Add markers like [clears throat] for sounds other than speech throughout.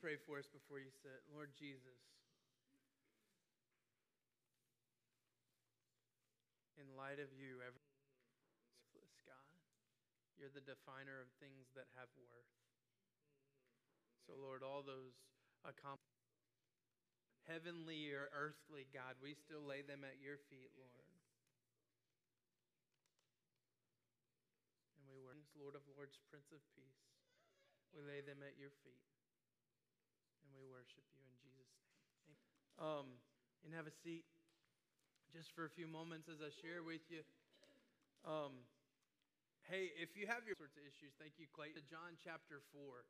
pray for us before you sit. Lord Jesus, in light of you, every God, you're the definer of things that have worth. So, Lord, all those accomplishments, heavenly or earthly, God, we still lay them at your feet, Lord. And we worship, Lord of Lords, Prince of Peace. We lay them at your feet. And we worship you in Jesus' name. Um, and have a seat just for a few moments as I share with you. Um, hey, if you have your sorts of issues, thank you, Clayton. John chapter 4.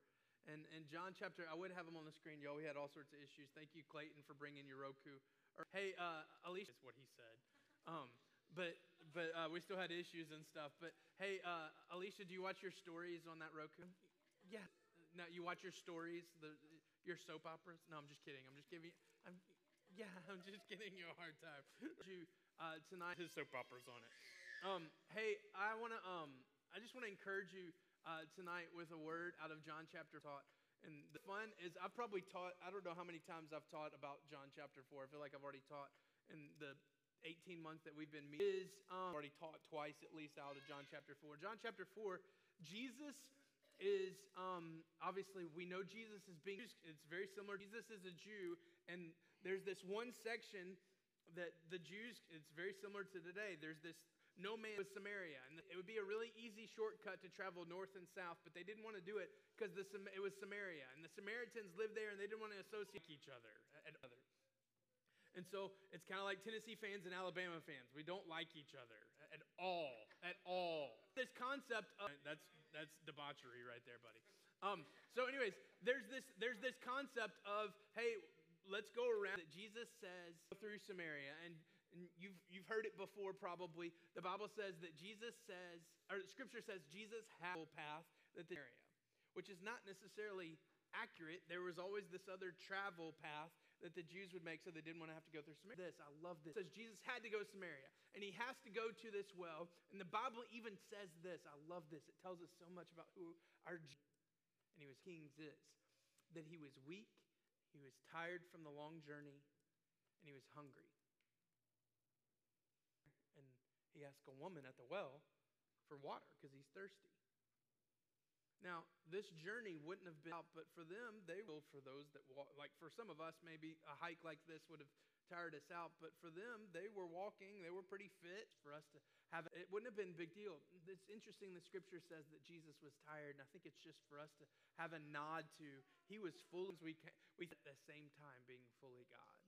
And, and John chapter, I would have them on the screen. Yo, we had all sorts of issues. Thank you, Clayton, for bringing your Roku. Or, hey, uh, Alicia, is what he said. Um, but but uh, we still had issues and stuff. But hey, uh, Alicia, do you watch your stories on that Roku? Yeah. No, you watch your stories, the your soap operas? No, I'm just kidding. I'm just giving. I'm, yeah, [laughs] I'm just giving you a hard time. you uh, tonight, his soap operas on it. Um, hey, I want to. Um, I just want to encourage you uh, tonight with a word out of John chapter taught. And the fun is, I've probably taught, I don't know how many times I've taught about John chapter 4. I feel like I've already taught in the 18 months that we've been meeting. Is um, already taught twice at least out of John chapter 4. John chapter 4, Jesus is um, obviously we know Jesus is being it's very similar. Jesus is a Jew, and there's this one section that the Jews it's very similar to today. There's this no man was Samaria. And it would be a really easy shortcut to travel north and south, but they didn't want to do it because it was Samaria. And the Samaritans lived there and they didn't want to associate each other. And so it's kind of like Tennessee fans and Alabama fans. We don't like each other at all, at all. This concept of that's that's debauchery right there, buddy. Um, so, anyways, there's this there's this concept of hey, let's go around that Jesus says through Samaria, and and you've, you've heard it before probably. The Bible says that Jesus says, or Scripture says Jesus had a path that the area, which is not necessarily accurate. There was always this other travel path that the Jews would make so they didn't want to have to go through Samaria. This, I love this. It says Jesus had to go to Samaria, and he has to go to this well. And the Bible even says this. I love this. It tells us so much about who our and he was kings is that he was weak, he was tired from the long journey, and he was hungry. And he asked a woman at the well for water because he's thirsty. Now, this journey wouldn't have been out, but for them, they will, for those that walk, like for some of us, maybe a hike like this would have tired us out, but for them, they were walking, they were pretty fit for us to have it. wouldn't have been a big deal. It's interesting the scripture says that Jesus was tired, and I think it's just for us to have a nod to he was full as we can, we at the same time being fully God.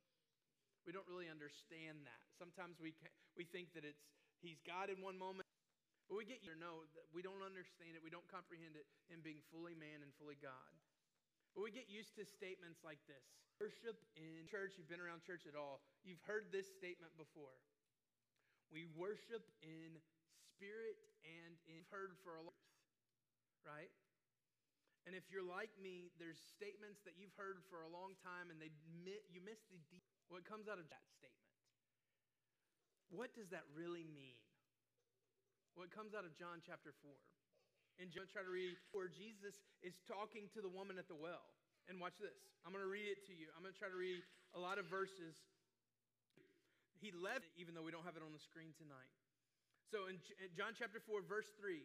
We don't really understand that. Sometimes we, can, we think that it's He's God in one moment, but we get you know we don't understand it, we don't comprehend it in being fully man and fully God. But we get used to statements like this worship in church, you've been around church at all, you've heard this statement before. We worship in spirit and in heard for a long right? And if you're like me, there's statements that you've heard for a long time and they you miss the deep what comes out of that statement. What does that really mean? What comes out of John chapter 4. In John, try to read where Jesus is talking to the woman at the well. And watch this. I'm going to read it to you. I'm going to try to read a lot of verses. He left, even though we don't have it on the screen tonight. So in John chapter 4, verse 3,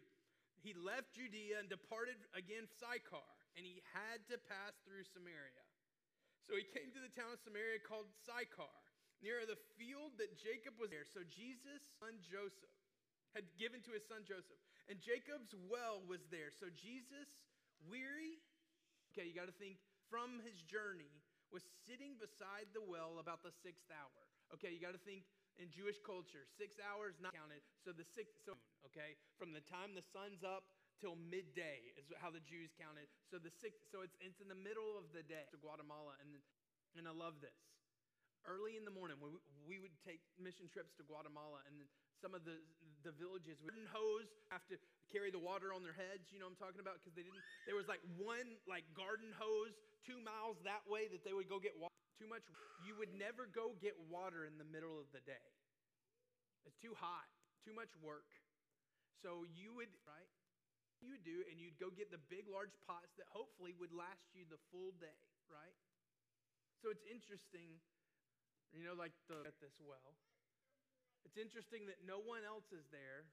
he left Judea and departed again Sychar, and he had to pass through Samaria. So he came to the town of Samaria called Sychar near the field that Jacob was there. So Jesus' son Joseph had given to his son Joseph. And Jacob's well was there. So Jesus, weary, okay, you got to think from his journey, was sitting beside the well about the sixth hour. Okay, you got to think in Jewish culture, six hours not counted. So the sixth, so, okay, from the time the sun's up till midday is how the Jews counted. So the sixth, so it's, it's in the middle of the day to Guatemala. And, and I love this early in the morning we, we would take mission trips to guatemala and some of the, the villages. Would hose have to carry the water on their heads you know i'm talking about? Because they didn't there was like one like garden hose two miles that way that they would go get water too much. You would never go get water in the middle of the day. It's too hot too much work. So you would right? You would do, and you'd go get the big, large pots that hopefully would last you the full day, right? So it's interesting, you know, like the at this well. It's interesting that no one else is there.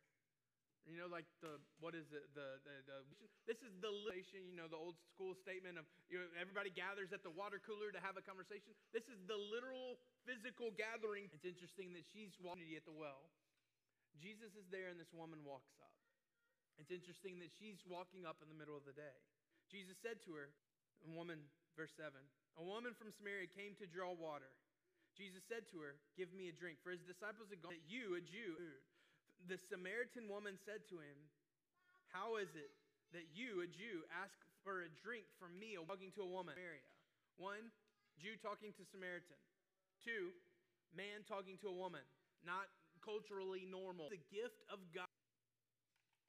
You know, like the what is it? The the, the this is the. You know, the old school statement of you know everybody gathers at the water cooler to have a conversation. This is the literal physical gathering. It's interesting that she's walking at the well. Jesus is there, and this woman walks up. It's interesting that she's walking up in the middle of the day. Jesus said to her, a woman, verse 7, a woman from Samaria came to draw water. Jesus said to her, Give me a drink. For his disciples had gone, that you, a Jew, the Samaritan woman said to him, How is it that you, a Jew, ask for a drink from me, talking to a woman? Samaria. One, Jew talking to Samaritan. Two, man talking to a woman. Not culturally normal. The gift of God.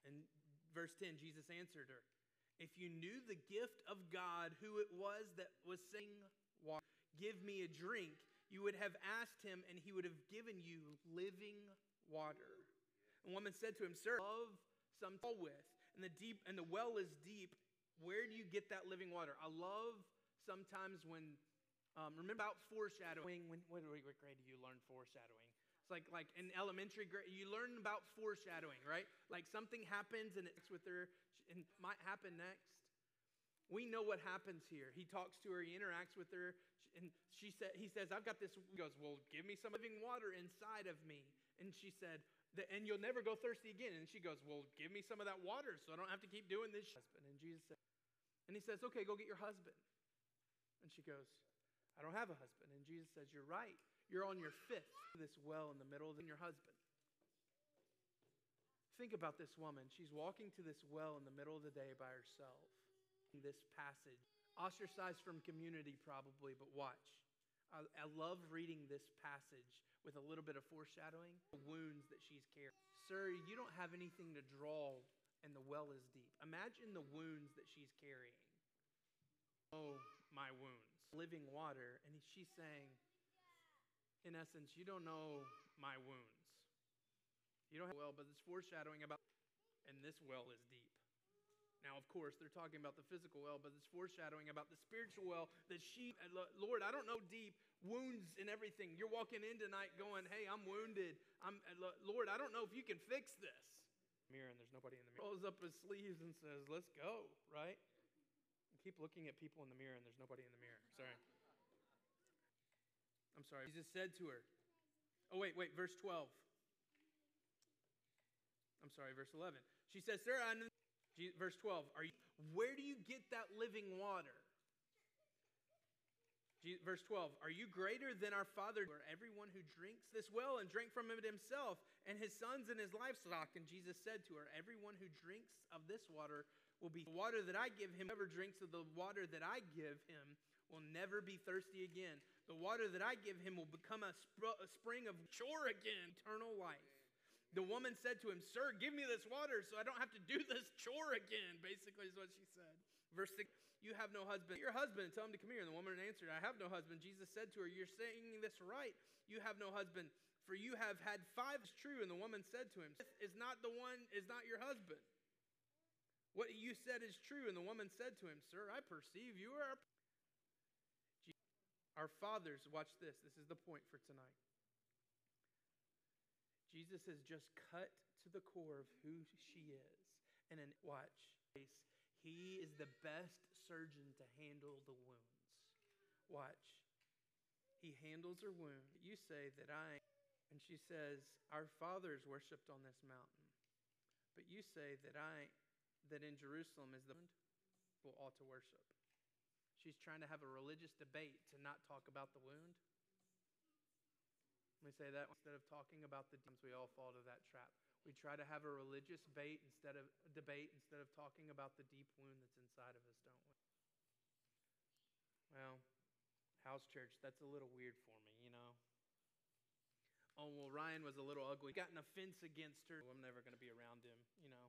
And verse 10, Jesus answered her, If you knew the gift of God, who it was that was saying, Give me a drink, you would have asked him, and he would have given you living water. And woman said to him, Sir, love some with, and the deep and the well is deep. Where do you get that living water? I love sometimes when um, remember about foreshadowing. When what grade do you learn foreshadowing? It's like like in elementary grade, you learn about foreshadowing, right? Like something happens and it's with her and might happen next. We know what happens here. He talks to her, he interacts with her, and she said, he says, I've got this. He goes, Well, give me some living water inside of me. And she said, and you'll never go thirsty again. And she goes, Well, give me some of that water so I don't have to keep doing this. Husband. And Jesus said, and he says, Okay, go get your husband. And she goes, I don't have a husband. And Jesus says, You're right. You're on your fifth, this well in the middle, than your husband. Think about this woman. She's walking to this well in the middle of the day by herself. This passage, ostracized from community probably, but watch. I, I love reading this passage with a little bit of foreshadowing, the wounds that she's carrying. Sir, you don't have anything to draw, and the well is deep. Imagine the wounds that she's carrying. Oh, my wounds. Living water. And she's saying, in essence, you don't know my wounds. You don't have well, but it's foreshadowing about, and this well is deep. Now, of course, they're talking about the physical well, but it's foreshadowing about the spiritual well that she, uh, Lord, I don't know deep wounds and everything. You're walking in tonight going, hey, I'm wounded. I'm, uh, Lord, I don't know if you can fix this. Mirror, and there's nobody in the mirror. Rolls up his sleeves and says, let's go, right? And keep looking at people in the mirror, and there's nobody in the mirror. Sorry. I'm sorry. Jesus said to her, Oh, wait, wait, verse 12. I'm sorry, verse 11. She says, Sir, I know. Verse 12, are you, where do you get that living water? Verse 12, are you greater than our father, or everyone who drinks this well and drank from it himself, and his sons and his livestock? And Jesus said to her, Everyone who drinks of this water will be the water that I give him. Whoever drinks of the water that I give him will never be thirsty again. The water that I give him will become a, a spring of chore again, eternal life. The woman said to him, Sir, give me this water so I don't have to do this chore again, basically, is what she said. Verse 6 You have no husband. Your husband, tell him to come here. And the woman answered, I have no husband. Jesus said to her, You're saying this right. You have no husband, for you have had five. It's true. And the woman said to him, This Is not the one, is not your husband. What you said is true. And the woman said to him, Sir, I perceive you are our fathers, watch this, this is the point for tonight. Jesus has just cut to the core of who she is. And watch, he is the best surgeon to handle the wounds. Watch. He handles her wound. You say that I, and she says, Our fathers worshipped on this mountain. But you say that I, that in Jerusalem is the people ought to worship. She's trying to have a religious debate to not talk about the wound. Let me say that instead of talking about the demons, we all fall to that trap. We try to have a religious debate instead of debate instead of talking about the deep wound that's inside of us, don't we? Well, house church, that's a little weird for me, you know. Oh, well, Ryan was a little ugly. Got an offense against her. I'm never going to be around him, you know.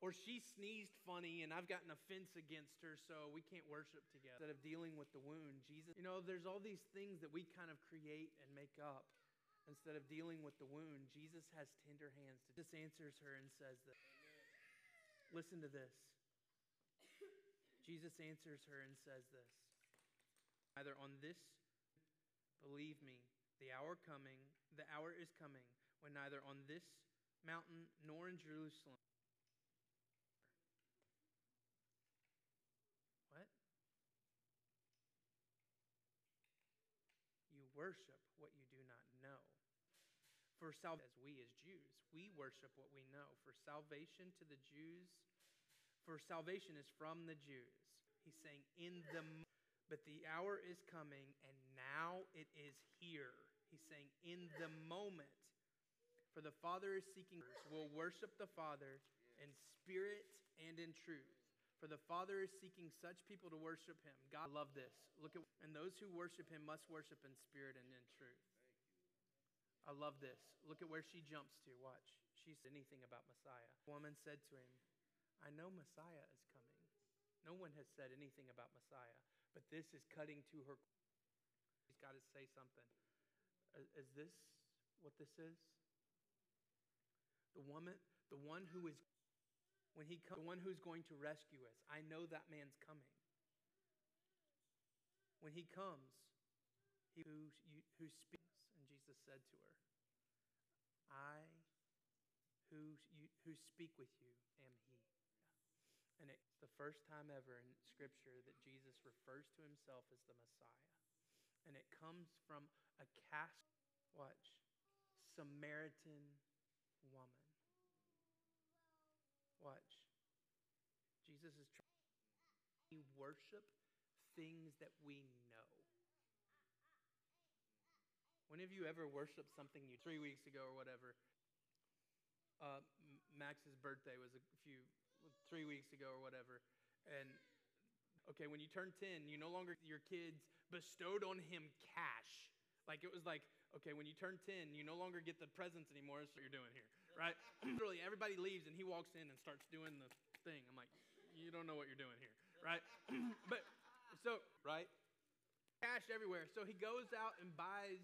Or she sneezed funny and I've got an offense against her, so we can't worship together. Instead of dealing with the wound, Jesus, you know, there's all these things that we kind of create and make up. Instead of dealing with the wound, Jesus has tender hands. Just answers her and says that. Listen to this. Jesus answers her and says this Either on this, believe me, the hour coming, the hour is coming, when neither on this mountain nor in Jerusalem. What? You worship what you do not know. For salvation, as we as Jews, we worship what we know. For salvation to the Jews, for salvation is from the Jews. He's saying, in the but the hour is coming, and now it is here. He's saying, in the moment. For the Father is seeking, will worship the Father in spirit and in truth. For the Father is seeking such people to worship him. God love this. Look at and those who worship him must worship in spirit and in truth. I love this. Look at where she jumps to. Watch. She said anything about Messiah. The woman said to him, I know Messiah is coming. No one has said anything about Messiah, but this is cutting to her. He's got to say something. Is this what this is? The woman, the one who is, when he comes, the one who's going to rescue us. I know that man's coming. When he comes, he who, you, who speaks, and Jesus said to her, I who, you, who speak with you am he. And it's the first time ever in Scripture that Jesus refers to himself as the Messiah. And it comes from a cast, watch, Samaritan woman. Watch. Jesus is trying to worship things that we know. When have you ever worshiped something you three weeks ago or whatever? Uh, Max's birthday was a few three weeks ago or whatever. And okay, when you turn 10, you no longer, your kids bestowed on him cash. Like it was like, okay, when you turn 10, you no longer get the presents anymore. That's what you're doing here, right? [clears throat] Literally, everybody leaves and he walks in and starts doing the thing. I'm like, you don't know what you're doing here, right? [clears throat] but so, right? Cash everywhere. So he goes out and buys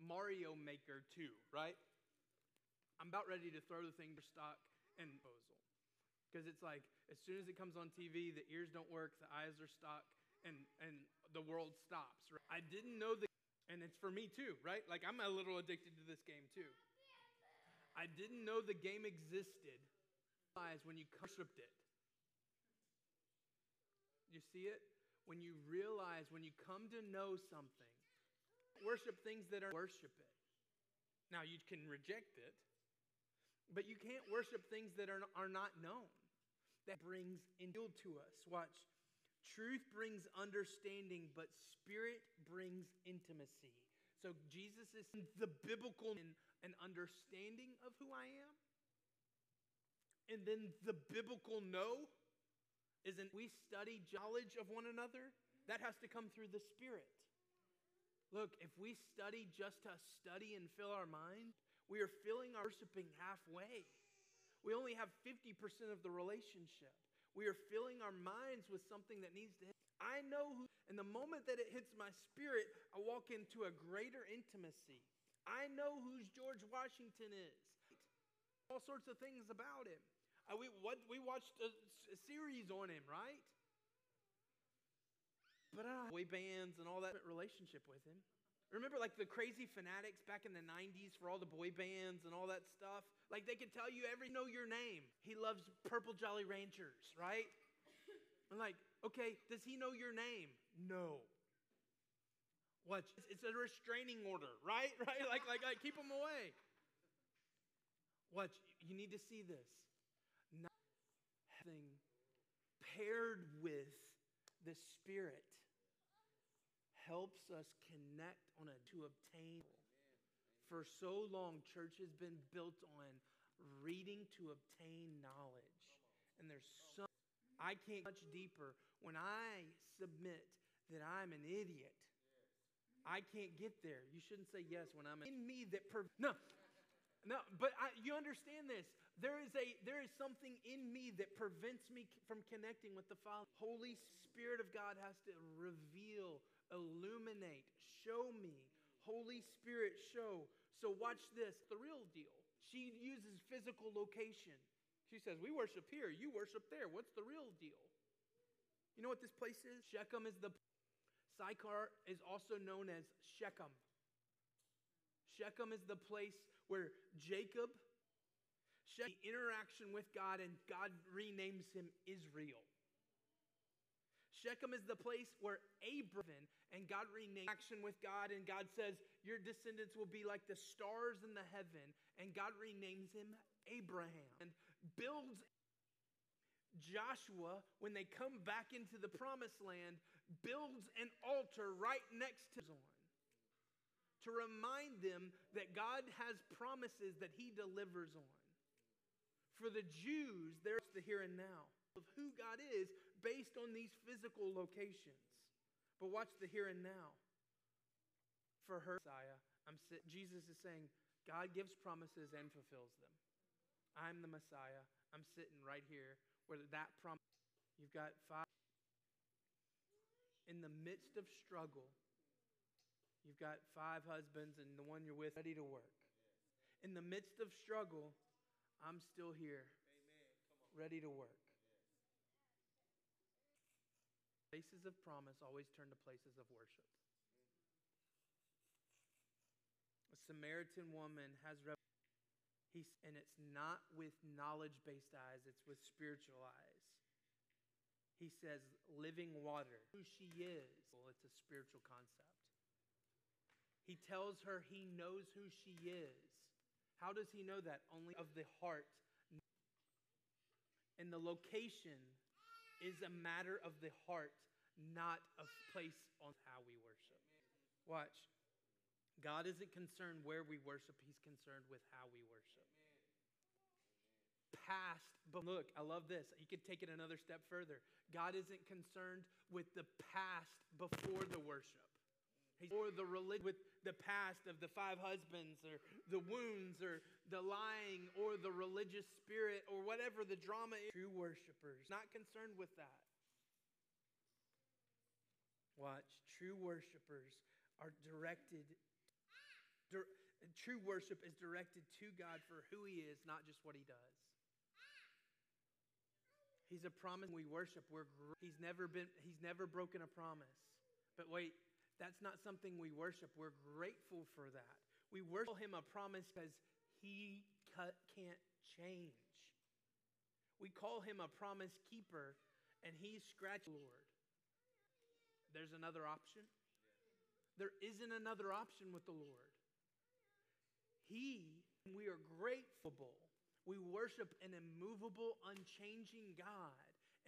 Mario Maker 2, right? I'm about ready to throw the thing for stock and disposal. Because it's like, as soon as it comes on TV, the ears don't work, the eyes are stuck, and, and the world stops. Right? I didn't know the, and it's for me too, right? Like, I'm a little addicted to this game too. I didn't know the game existed when you worshipped it. You see it? When you realize, when you come to know something, worship things that are worship it. Now, you can reject it, but you can't worship things that are, are not known that brings infield to us. Watch. Truth brings understanding, but spirit brings intimacy. So Jesus is the biblical and understanding of who I am. And then the biblical know isn't we study knowledge of one another? That has to come through the Spirit. Look, if we study just to study and fill our mind, we are filling our worshiping halfway. We only have 50% of the relationship. We are filling our minds with something that needs to hit. I know who, and the moment that it hits my spirit, I walk into a greater intimacy. I know who George Washington is. All sorts of things about him. Uh, we, what, we watched a, a, series on him, right? But I don't boy bands and all that relationship with him. Remember, like the crazy fanatics back in the 90s for all the boy bands and all that stuff? Like they could tell you every know your name. He loves Purple Jolly Ranchers, right? I'm like, okay, does he know your name? No. What? It's a restraining order, right? [laughs] Right? Like, like, like keep him away. What? You need to see this. Nothing paired with the Spirit helps us connect on a to obtain. For so long, church has been built on reading to obtain knowledge. And there's so I can't much deeper when I submit that I'm an idiot. I can't get there. You shouldn't say yes when I'm in me that per- no, no. But I, you understand this. There is a there is something in me that prevents me from connecting with the Father. Holy Spirit of God has to reveal illuminate, show me. Holy Spirit, show. So watch this, the real deal. She uses physical location. She says, We worship here, you worship there. What's the real deal? You know what this place is? Shechem is the. Sychar is also known as Shechem. Shechem is the place where Jacob, Shechem, the interaction with God, and God renames him Israel. Shechem is the place where Abraham and God renames action with God, and God says, Your descendants will be like the stars in the heaven, and God renames him Abraham and builds Joshua, when they come back into the promised land, builds an altar right next to on to remind them that God has promises that he delivers on. For the Jews, there's the here and now of who God is based on these physical locations. But watch the here and now. For her, Messiah, I'm Jesus is saying, God gives promises and fulfills them. I'm the Messiah. I'm sitting right here where that promise, you've got five. In the midst of struggle, you've got five husbands and the one you're with ready to work. In the midst of struggle, I'm still here, ready to work. Places of promise always turn to places of worship. A Samaritan woman has He's, and it's not with knowledge based eyes, it's with spiritual eyes. He says, living water. Who she is, well, it's a spiritual concept. He tells her he knows who she is. How does he know that? Only of the heart. And the location is a matter of the heart, not a place on how we worship. Watch. God isn't concerned where we worship, He's concerned with how we worship. Past, but look, I love this. You could take it another step further. God isn't concerned with the past before the worship. Or the religion with the past of the five husbands, or the wounds, or the lying, or the religious spirit, or whatever the drama is. True worshipers, not concerned with that. Watch, true worshipers are directed true worship is directed to God for who He is, not just what He does. He's a promise we worship. We're, he's, never been, he's never broken a promise. But wait, that's not something we worship. We're grateful for that. We worship Him a promise because He can't change. We call Him a promise keeper, and He's scratch Lord. There's another option. There isn't another option with the Lord. He, we are grateful. We worship an immovable, unchanging God.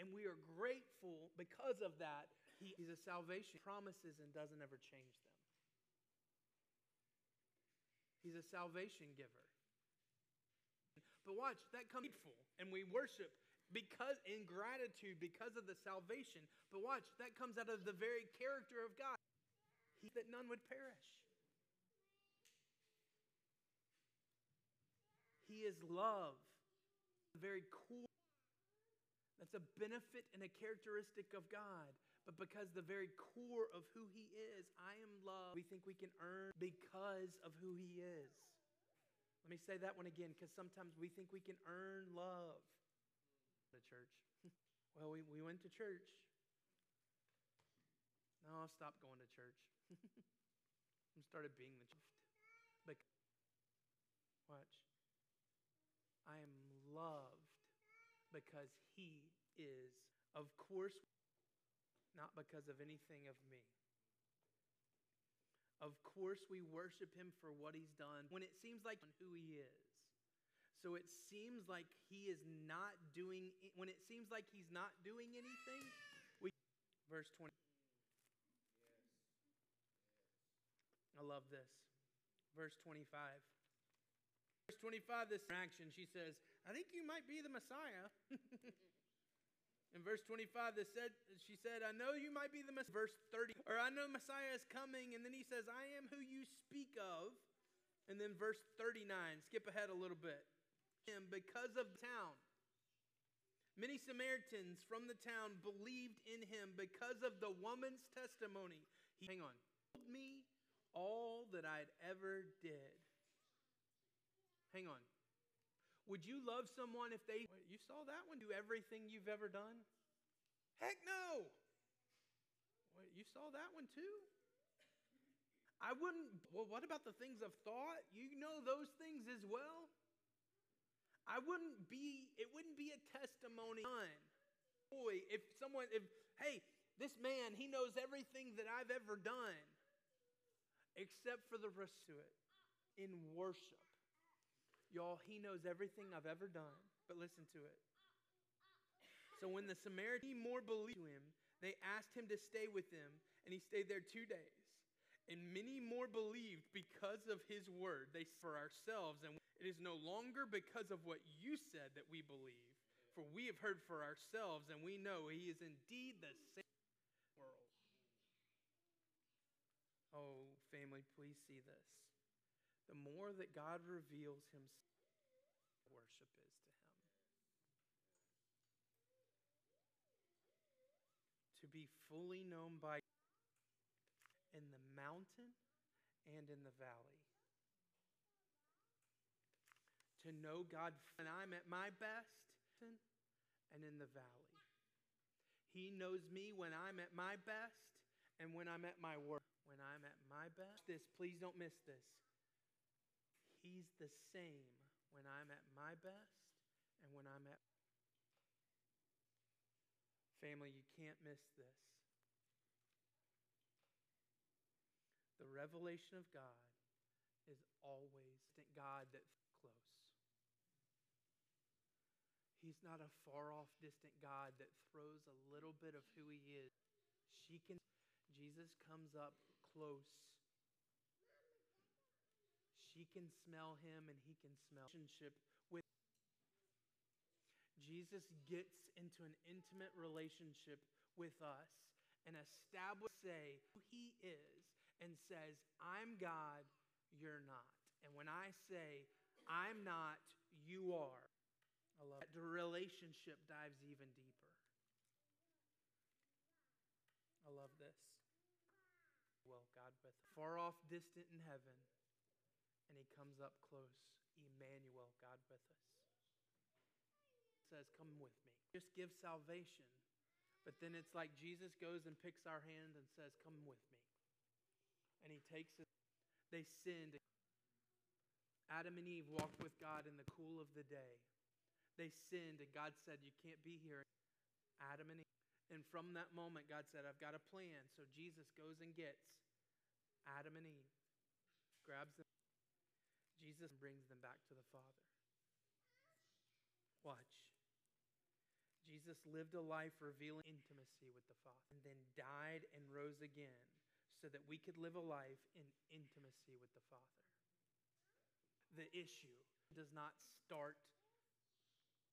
And we are grateful because of that. He a salvation, promises, and doesn't ever change them. He's a salvation giver. But watch, that comes grateful, and we worship because in gratitude because of the salvation. But watch, that comes out of the very character of God. He, that none would perish. He is love. The very cool. That's a benefit and a characteristic of God. But because the very core of who He is, I am love, we think we can earn because of who He is. Let me say that one again because sometimes we think we can earn love. The church. [laughs] well, we, we went to church. No, I stopped going to church. [laughs] I started being the church. But watch. I am loved because he is, of course, not because of anything of me. Of course, we worship him for what he's done when it seems like who he is. So it seems like he is not doing, when it seems like he's not doing anything, we, verse 20. I love this. Verse 25. Verse 25, this action, she says, I think you might be the Messiah. [laughs] In verse 25, this said, she said, I know you might be the Messiah. Verse 30, or I know Messiah is coming. And then he says, I am who you speak of. And then verse 39, skip ahead a little bit. Him because of town. Many Samaritans from the town believed in him because of the woman's testimony. He, hang on, told me all that I'd ever did. Hang on. Would you love someone if they, you saw that one, do everything you've ever done? Heck no. Wait, you saw that one too? I wouldn't, well, what about the things of thought? You know those things as well? I wouldn't be, it wouldn't be a testimony. Boy, if someone, if, hey, this man, he knows everything that I've ever done except for the rest to it in worship. Y'all, he knows everything I've ever done, but listen to it. So when the Samaritan more believed him, they asked him to stay with them, and he stayed there two days. And many more believed because of his word. They for ourselves, and it is no longer because of what you said that we believe, for we have heard for ourselves, and we know he is indeed the same world. Oh, family, please see this the more that God reveals himself, worship is to him. To be fully known by in the mountain and in the valley. To know God when I'm at my best and in the valley. He knows me when I'm at my best and when I'm at my worst. When I'm at my best, this please don't miss this. He's the same when I'm at my best and when I'm at. Family, you can't miss this. The revelation of God is always God that's close. He's not a far off, distant God that throws a little bit of who he is. She can Jesus comes up close can smell him and he can smell relationship with Jesus gets into an intimate relationship with us and establishes say who he is and says, I'm God, you're not. And when I say, I'm not, you are. I love that. The relationship dives even deeper. I love this. Well, God with far off, distant in heaven, and he comes up close. Emmanuel, God with us. Says, Come with me. Just give salvation. But then it's like Jesus goes and picks our hand and says, Come with me. And he takes it. They sinned. Adam and Eve walked with God in the cool of the day. They sinned, and God said, You can't be here. Adam and Eve. And from that moment, God said, I've got a plan. So Jesus goes and gets Adam and Eve, grabs them. Jesus brings them back to the Father. Watch. Jesus lived a life revealing intimacy with the Father and then died and rose again so that we could live a life in intimacy with the Father. The issue does not start,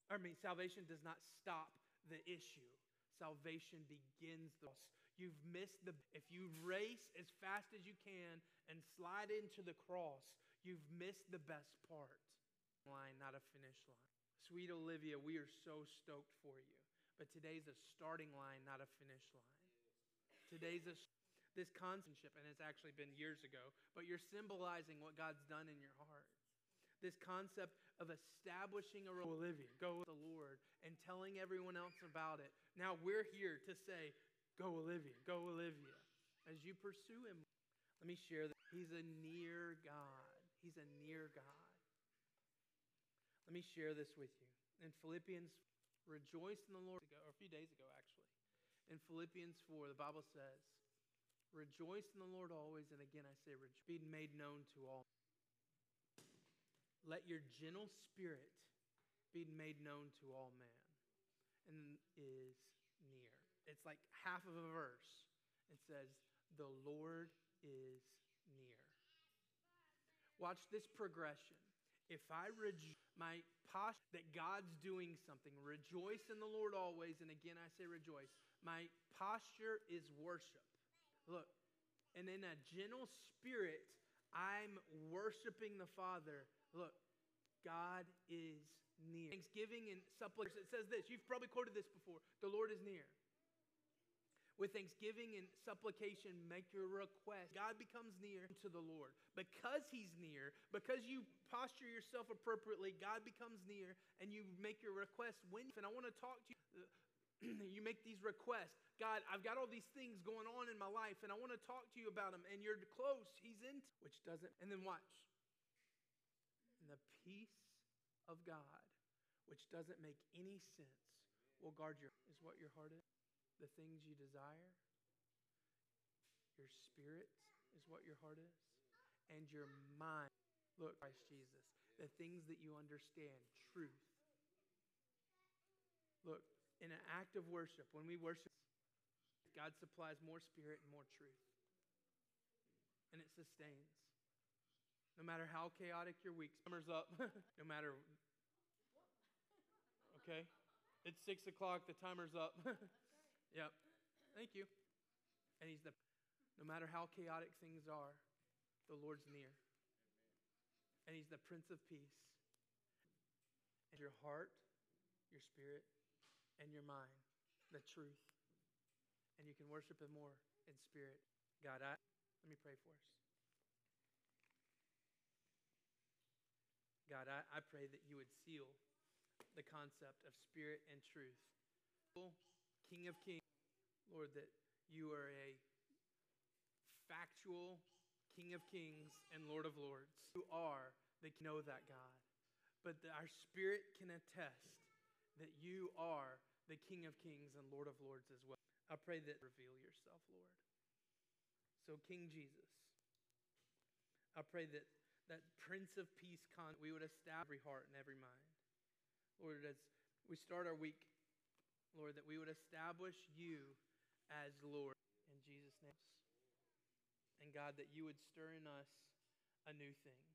I mean, salvation does not stop the issue. Salvation begins the You've missed the if you race as fast as you can and slide into the cross, You've missed the best part. Line, not a finish line. Sweet Olivia, we are so stoked for you. But today's a starting line, not a finish line. Today's a this conceptship, and it's actually been years ago, but you're symbolizing what God's done in your heart. This concept of establishing a Olivia, go with the Lord, and telling everyone else about it. Now we're here to say, go Olivia, go Olivia. As you pursue him, let me share that he's a near God. He's a near God. Let me share this with you. In Philippians, rejoice in the Lord, or a few days ago actually. In Philippians 4, the Bible says, Rejoice in the Lord always, and again I say, be made known to all. Let your gentle spirit be made known to all men, and is near. It's like half of a verse. It says, The Lord is. Watch this progression. If I rejoice, my posture that God's doing something, rejoice in the Lord always. And again, I say rejoice. My posture is worship. Look, and in a gentle spirit, I'm worshiping the Father. Look, God is near. Thanksgiving and supplication, it says this. You've probably quoted this before. The Lord is near. With thanksgiving and supplication, make your request. God becomes near to the Lord. Because He's near, because you posture yourself appropriately, God becomes near and you make your request. When, and I want to talk to you, [clears throat] you make these requests. God, I've got all these things going on in my life and I want to talk to you about them. And you're close. He's in, which doesn't. And then watch. And the peace of God, which doesn't make any sense, will guard your, is what your heart is the things you desire. Your spirit is what your heart is. And your mind. Look, Christ Jesus, the things that you understand, truth. Look, in an act of worship, when we worship, God supplies more spirit and more truth. And it sustains. No matter how chaotic your week, summer's up, [laughs] no matter. Okay? It's six o'clock, the timer's up. [laughs] Yep. Thank you. And he's the no matter how chaotic things are, the Lord's near. And he's the Prince of Peace. And your heart, your spirit, and your mind, the truth. And you can worship him more in spirit. God, I let me pray for us. God, I, I pray that you would seal the concept of spirit and truth. King of Kings. Lord, that you are a factual King of Kings and Lord of Lords. You are that know that God. But our spirit can attest that you are the King of Kings and Lord of Lords as well. I pray that reveal yourself, Lord. So, King Jesus, I pray that that Prince of Peace, con- we would establish every heart and every mind. Lord, as we start our week Lord, that we would establish you as Lord in Jesus' name. And God, that you would stir in us a new thing.